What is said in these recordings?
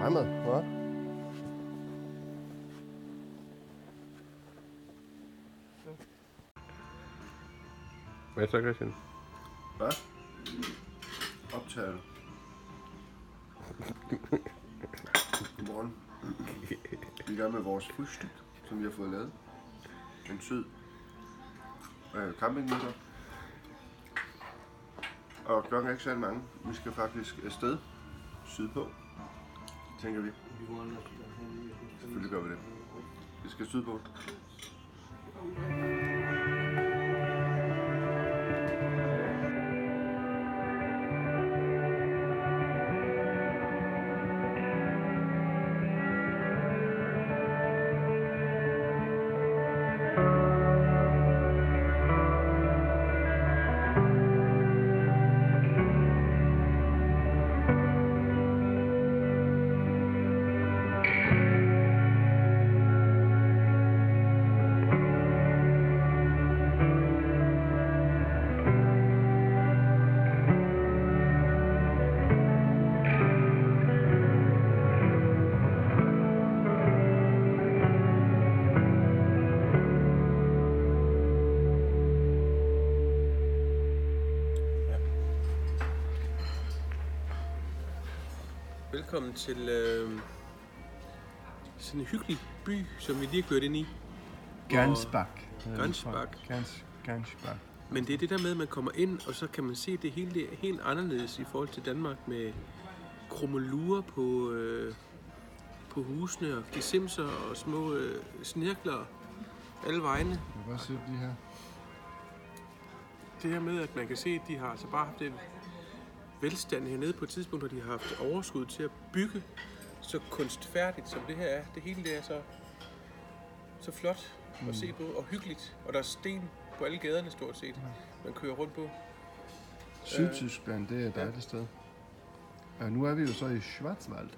fremad, hva'? Hvad så, Christian? Hvad? Optager du? Godmorgen. Vi er i gang med vores frühstück, som vi har fået lavet. En sød øh, campingmiddag. Og klokken er ikke særlig mange. Vi skal faktisk afsted sydpå, tænker vi. Selvfølgelig gør vi det. Vi skal sydpå. Velkommen til øh, sådan en hyggelig by, som vi lige har kørt ind i. Gansbak. Gansbak. Gans, Gansbak. Men det er det der med, at man kommer ind, og så kan man se, det hele det er helt anderledes i forhold til Danmark med krummelurer på, øh, på husene og gesimser og små øh, snirkler alle vegne. Jeg kan godt se de her. Det her med, at man kan se, at de har altså bare haft en velstand hernede på et tidspunkt, hvor de har haft overskud til at bygge så kunstfærdigt, som det her er. Det hele det er så, så flot at se på, og hyggeligt. Og der er sten på alle gaderne stort set, man kører rundt på. Sydtyskland, det er et dejligt sted. Og nu er vi jo så i Schwarzwald.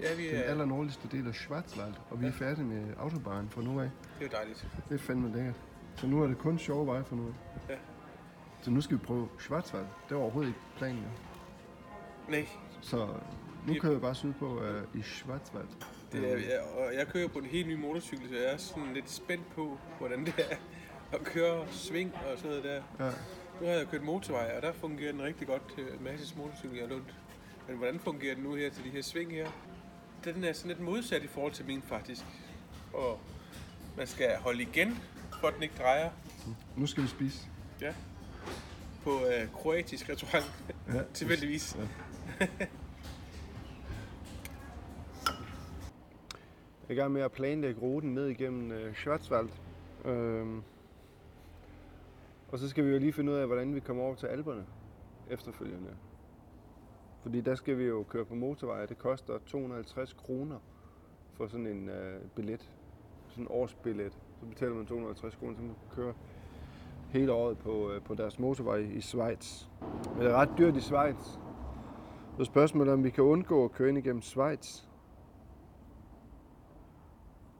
Ja, vi Den er, allernordligste del af Schwarzwald. Og vi er færdige med autobahn fra nu af. det er jo dejligt. Det er fandme lækkert. Så nu er det kun sjove veje for nu af. Ja. Så nu skal vi prøve Schwarzwald. Det var overhovedet ikke planen. Jo. Nej, Så nu kører vi bare sydpå uh, i Schwarzwald. det er, ja, og jeg kører på en helt ny motorcykel, så jeg er sådan lidt spændt på, hvordan det er at køre sving og sådan noget der. Ja. Nu har jeg kørt motorvej, og der fungerer den rigtig godt til Masses motorcykel, jeg har lånt. Men hvordan fungerer den nu her til de her sving her? Den er sådan lidt modsat i forhold til min faktisk. Og man skal holde igen, for at den ikke drejer. Nu skal vi spise. Ja. På øh, kroatisk restaurant, Ja. tilfældigvis. Ja. Jeg er i gang med at planlægge ruten ned igennem øh, Schwarzwald. Øhm. Og så skal vi jo lige finde ud af, hvordan vi kommer over til Alperne efterfølgende. Fordi der skal vi jo køre på motorvej, og det koster 250 kroner for sådan en øh, billet. Sådan en årsbillet. Så betaler man 250 kroner, så man kan køre hele året på, øh, på deres motorvej i Schweiz. Men det er ret dyrt i Schweiz. Så spørgsmålet er, om vi kan undgå at køre ind igennem Schweiz.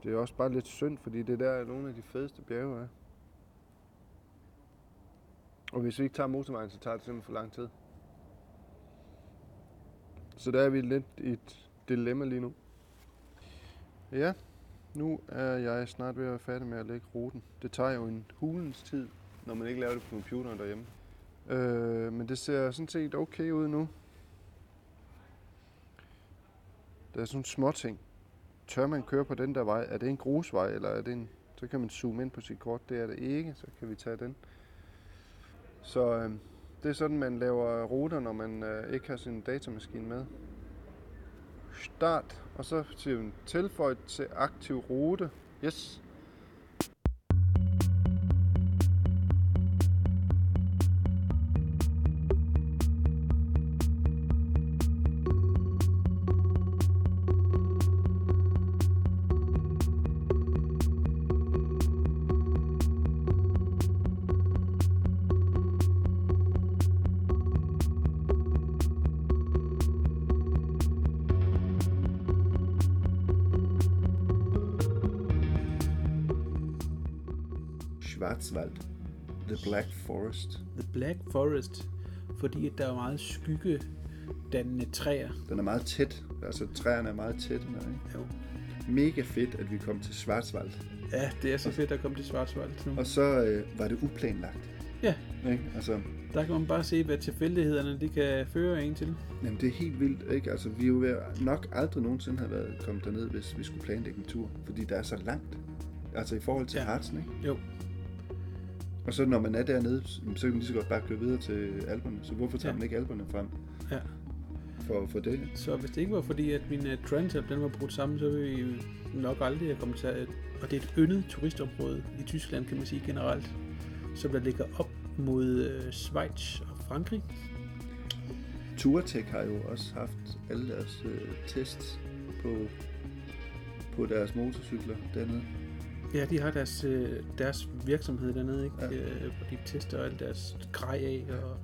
Det er også bare lidt synd, fordi det der er nogle af de fedeste bjerge er. Og hvis vi ikke tager motorvejen, så tager det simpelthen for lang tid. Så der er vi lidt i et dilemma lige nu. Ja, nu er jeg snart ved at være færdig med at lægge ruten. Det tager jo en hulens tid, når man ikke laver det på computeren derhjemme. Øh, men det ser sådan set okay ud nu. Der er sådan små ting. Tør man køre på den der vej? Er det en grusvej, eller er det en... Så kan man zoome ind på sit kort. Det er det ikke, så kan vi tage den. Så øh, det er sådan, man laver ruter, når man øh, ikke har sin datamaskine med. Start, og så siger vi tilføj til aktiv rute. Yes. Schwarzwald. The Black Forest. The Black Forest, fordi der er meget skyggedannende træer. Den er meget tæt. altså træerne er meget tætte der, ikke? Jo. Mega fedt, at vi kom til Schwarzwald. Ja, det er så fedt at komme til Schwarzwald nu. Og så øh, var det uplanlagt. Ja. Ikke? Altså, Der kan man bare se, hvad tilfældighederne de kan føre en til. jamen, det er helt vildt, ikke? Altså, vi er jo nok aldrig nogensinde have været kommet derned, hvis vi skulle planlægge en tur. Fordi der er så langt. Altså i forhold til Ja. Harzen, ikke? Jo. Og så når man er dernede, så kan man lige så godt bare køre videre til Alperne. Så hvorfor tager Ja. man ikke Alperne frem Ja. for, for det? Så hvis det ikke var fordi, at min uh, Transalp den var brudt sammen, så ville vi nok aldrig have kommet til... Og det er et yndet turistområde i Tyskland, kan man sige generelt, som der ligger op mod uh, Schweiz og Frankrig. Touratech har jo også haft alle deres øh, tests på, på deres motorcykler dernede. Ja, de har deres, øh, deres virksomhed dernede, ikke? Ja. Øh, hvor de tester alt deres grej af og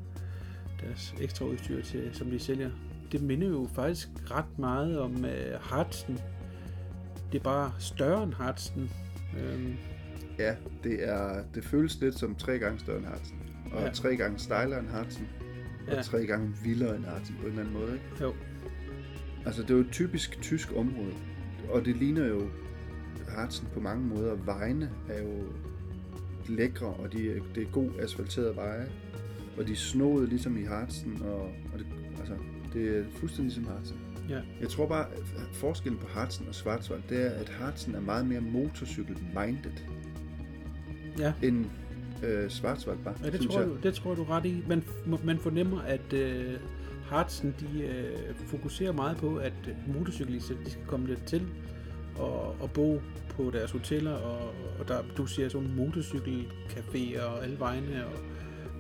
deres ekstra udstyr, til, som de sælger. Det minder jo faktisk ret meget om øh, Hartsen. Det er bare større end Hartsen. Øhm, Ja, det, er, det føles lidt som tre gange større end Harzen. Og Ja. tre gange stejlere end Harzen. Og Ja. tre gange vildere end Harzen på en eller anden måde. Ikke? jo, Altså, det er jo et typisk tysk område. Og det ligner jo Harzen på mange måder. Vejene er jo lækre, og de, det er god asfalterede veje. Og de er snoede ligesom i Harzen, og, og det, altså, det er fuldstændig ligesom Harzen. ja. Jeg tror bare, at forskellen på Harzen og Schwarzwald, det er, at Harzen er meget mere motorcykel-minded, Ja, end øh, Schwarzwald var. ja det, tror jeg, det tror du ret i. Man, man fornemmer, at øh, Hartsen de, øh, fokuserer meget på, at motorcyklister de skal komme lidt til og, og bo på deres hoteller, og, og der, du siger sådan motorcykelcaféer og alle vejene, og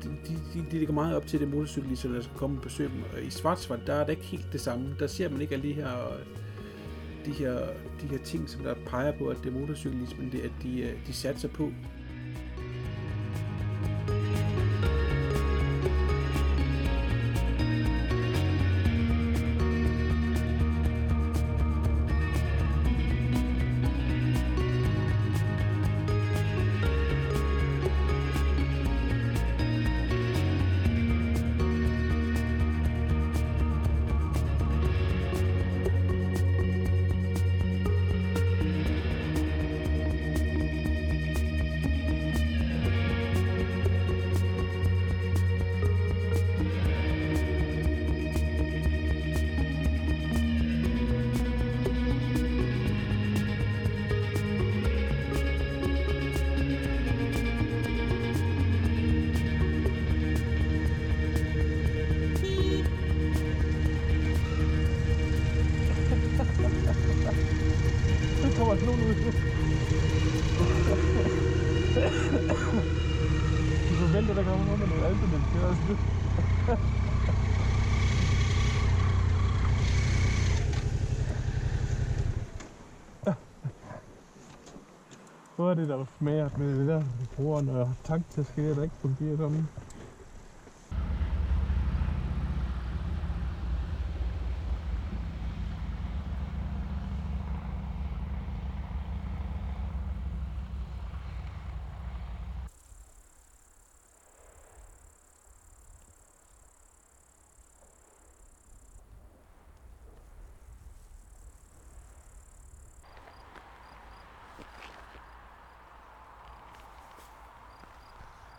de, de, de, de ligger meget op til det motorcyklister, der skal komme og besøge dem. Og I Schwarzwald, der er det ikke helt det samme. Der ser man ikke alle de her, de her, de her ting, som der peger på, at det er motorcyklismen, det, at de, øh, de satser på. Hvor er det, der smager med det der, vi bruger, når tanktaske der ikke fungerer sådan.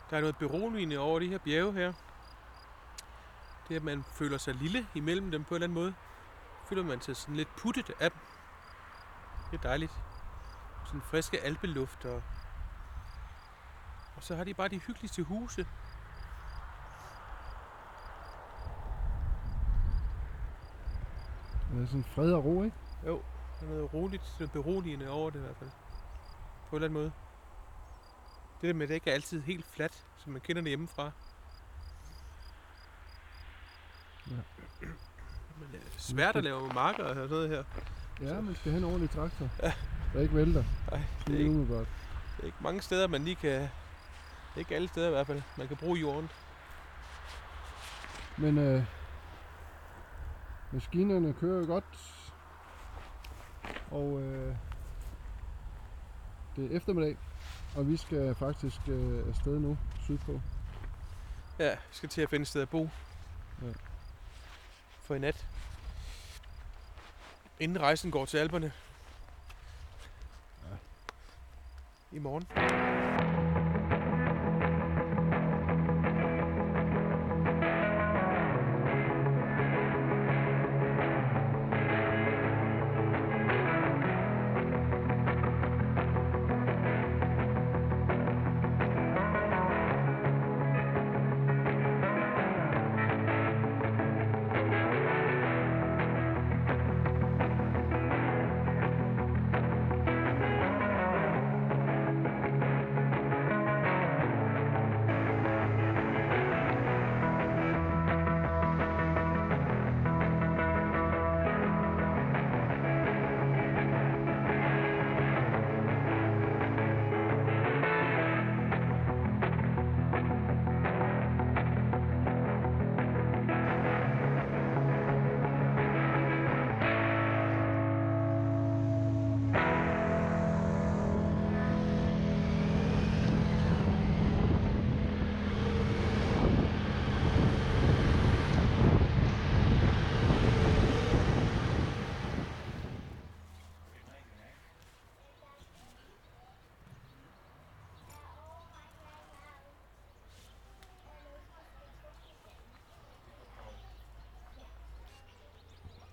Der er noget beroligende over de her bjerge her. Det er, at man føler sig lille imellem dem på en eller anden måde. Føler man sig sådan lidt puttet af dem. Det er dejligt. Sådan friske alpeluft og... Og så har de bare de hyggeligste huse. Det er sådan fred og ro, ikke? Jo, der er noget roligt, noget beroligende over det i hvert fald. På en eller anden måde. Det der med, at det ikke er altid helt fladt, som man kender det hjemmefra. Ja. Men det er svært at lave marker og sådan noget her. Ja, man skal have en ordentlig traktor. Ja. Der ikke vælter. Ej, det er ikke, umiddelbart. det er ikke mange steder, man lige kan... Ikke alle steder i hvert fald, man kan bruge jorden. Men øh, maskinerne kører godt. Og øh, det er eftermiddag. Og vi skal faktisk øh, afsted nu, sydpå. Ja, jeg skal til at finde et sted at bo. Ja. For i nat. Inden rejsen går til Alperne. I morgen.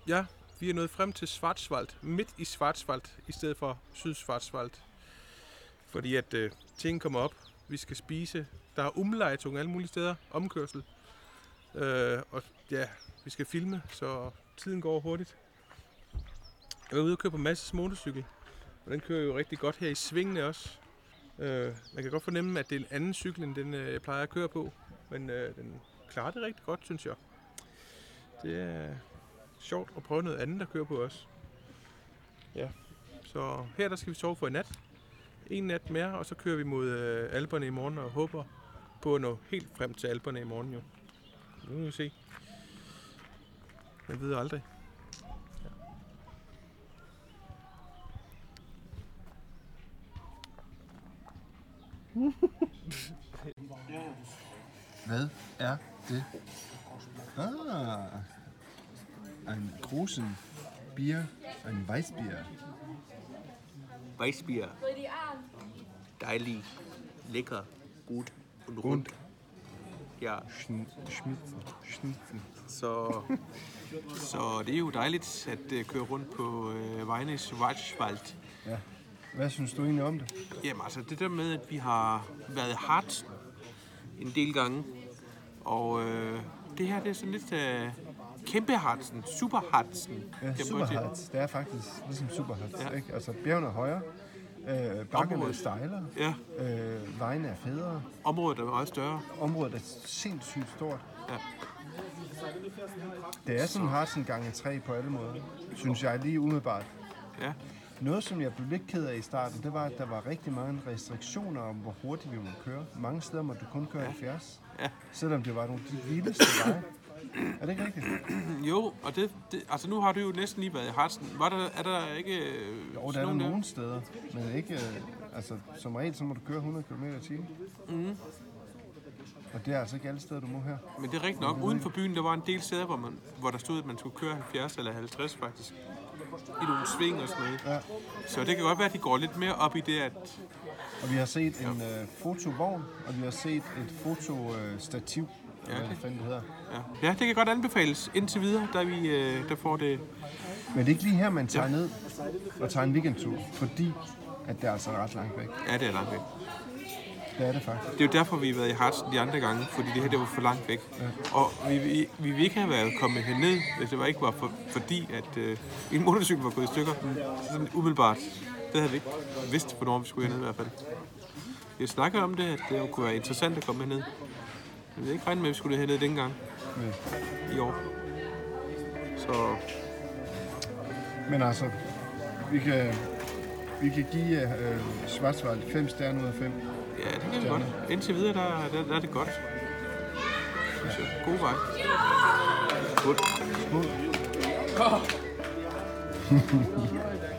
Ja, vi er nået frem til Schwarzwald, midt i Schwarzwald, i stedet for Sydschwarzwald. Fordi at øh, ting kommer op, vi skal spise. Der er umlejtung alle mulige steder, omkørsel. Øh, og ja, vi skal filme, så tiden går hurtigt. Jeg var ude og køre på Masses motorcykel, og den kører jo rigtig godt her i svingene også. Øh, man kan godt fornemme, at det er en anden cykel, end den øh, jeg plejer at køre på. Men øh, den klarer det rigtig godt, synes jeg. Det er, sjovt at prøve noget andet at køre på os. Ja, så her der skal vi sove for en nat. En nat mere, og så kører vi mod øh, Alperne i morgen og håber på at nå helt frem til Alperne i morgen jo. Nu må vi se. Jeg ved aldrig. Hvad er det? Ah, ein großen Bier, ein Weißbier. Weissbier. Dejlig, lækker, gut und rund. Ja, Schn Schnitzen. Schnitzen. så, så det er jo dejligt at øh, køre rundt på øh, vejene Schwarzwald. Ja. Hvad synes du egentlig om det? Jamen altså, det der med, at vi har været hardt en del gange, og øh, det her det er sådan lidt øh, kæmpe hardsen, super hardsen. Ja, Superhards. Det er faktisk ligesom Superhards. Ja. Ja. Ikke? Altså, bjergene er højere, øh, bakkerne er stejlere, Ja, øh, vejene er federe, området er meget større. området er sindssygt stort. Ja. Det er sådan Hartsen gange tre på alle måder, synes jeg lige umiddelbart. Ja, Noget, som jeg blev lidt ked af i starten, det var, at der var rigtig mange restriktioner om, hvor hurtigt vi må køre. Mange steder må du kun køre 70, Ja. selvom det var nogle af de vildeste veje. Er det ikke rigtigt? jo, og det, det, altså nu har du jo næsten lige været i Hartsen. Var der, er der ikke øh, Jo, der er der nogle steder, men ikke... øh, Altså, som regel, så må du køre 100 km i timen. Mm. Og det er altså ikke alle steder, du må her. Men det er rigtigt nok. Uden for byen, der var en del steder, hvor, man, hvor der stod, at man skulle køre 70 eller 50 faktisk. I nogle sving og sådan noget. Ja. Så det kan godt være, at de går lidt mere op i det, at Og vi har set en øh, fotovogn, og vi har set et fotostativ, Ja, ja, hvad det- fanden det hedder. Ja, ja det kan godt anbefales indtil videre, da vi øh, der får det. Men det er ikke lige her, man tager ned og tager en weekendtur, fordi at det er altså ret langt væk. Ja, det er langt væk. Det er det faktisk. Det er jo derfor, vi har været i Hartsen de andre gange, fordi det her det var for langt væk. Og vi, vi, vi ville ikke have været kommet herned, hvis det var ikke var for, fordi, at øh, en motorcykel var gået i stykker. Sådan umiddelbart. Det havde vi ikke vidst, hvornår vi skulle herned i hvert fald. Vi snakker om det, at det kunne være interessant at komme herned. Vi havde ikke regnet med, at vi skulle herned den gang i år. Så Men altså, vi kan, vi kan give øh, Schwarzwald 5 stjerner ud af 5. ja, det kan vi godt. Indtil videre, der, der, der er det godt. Synes jeg. God vej. Godt. Skål.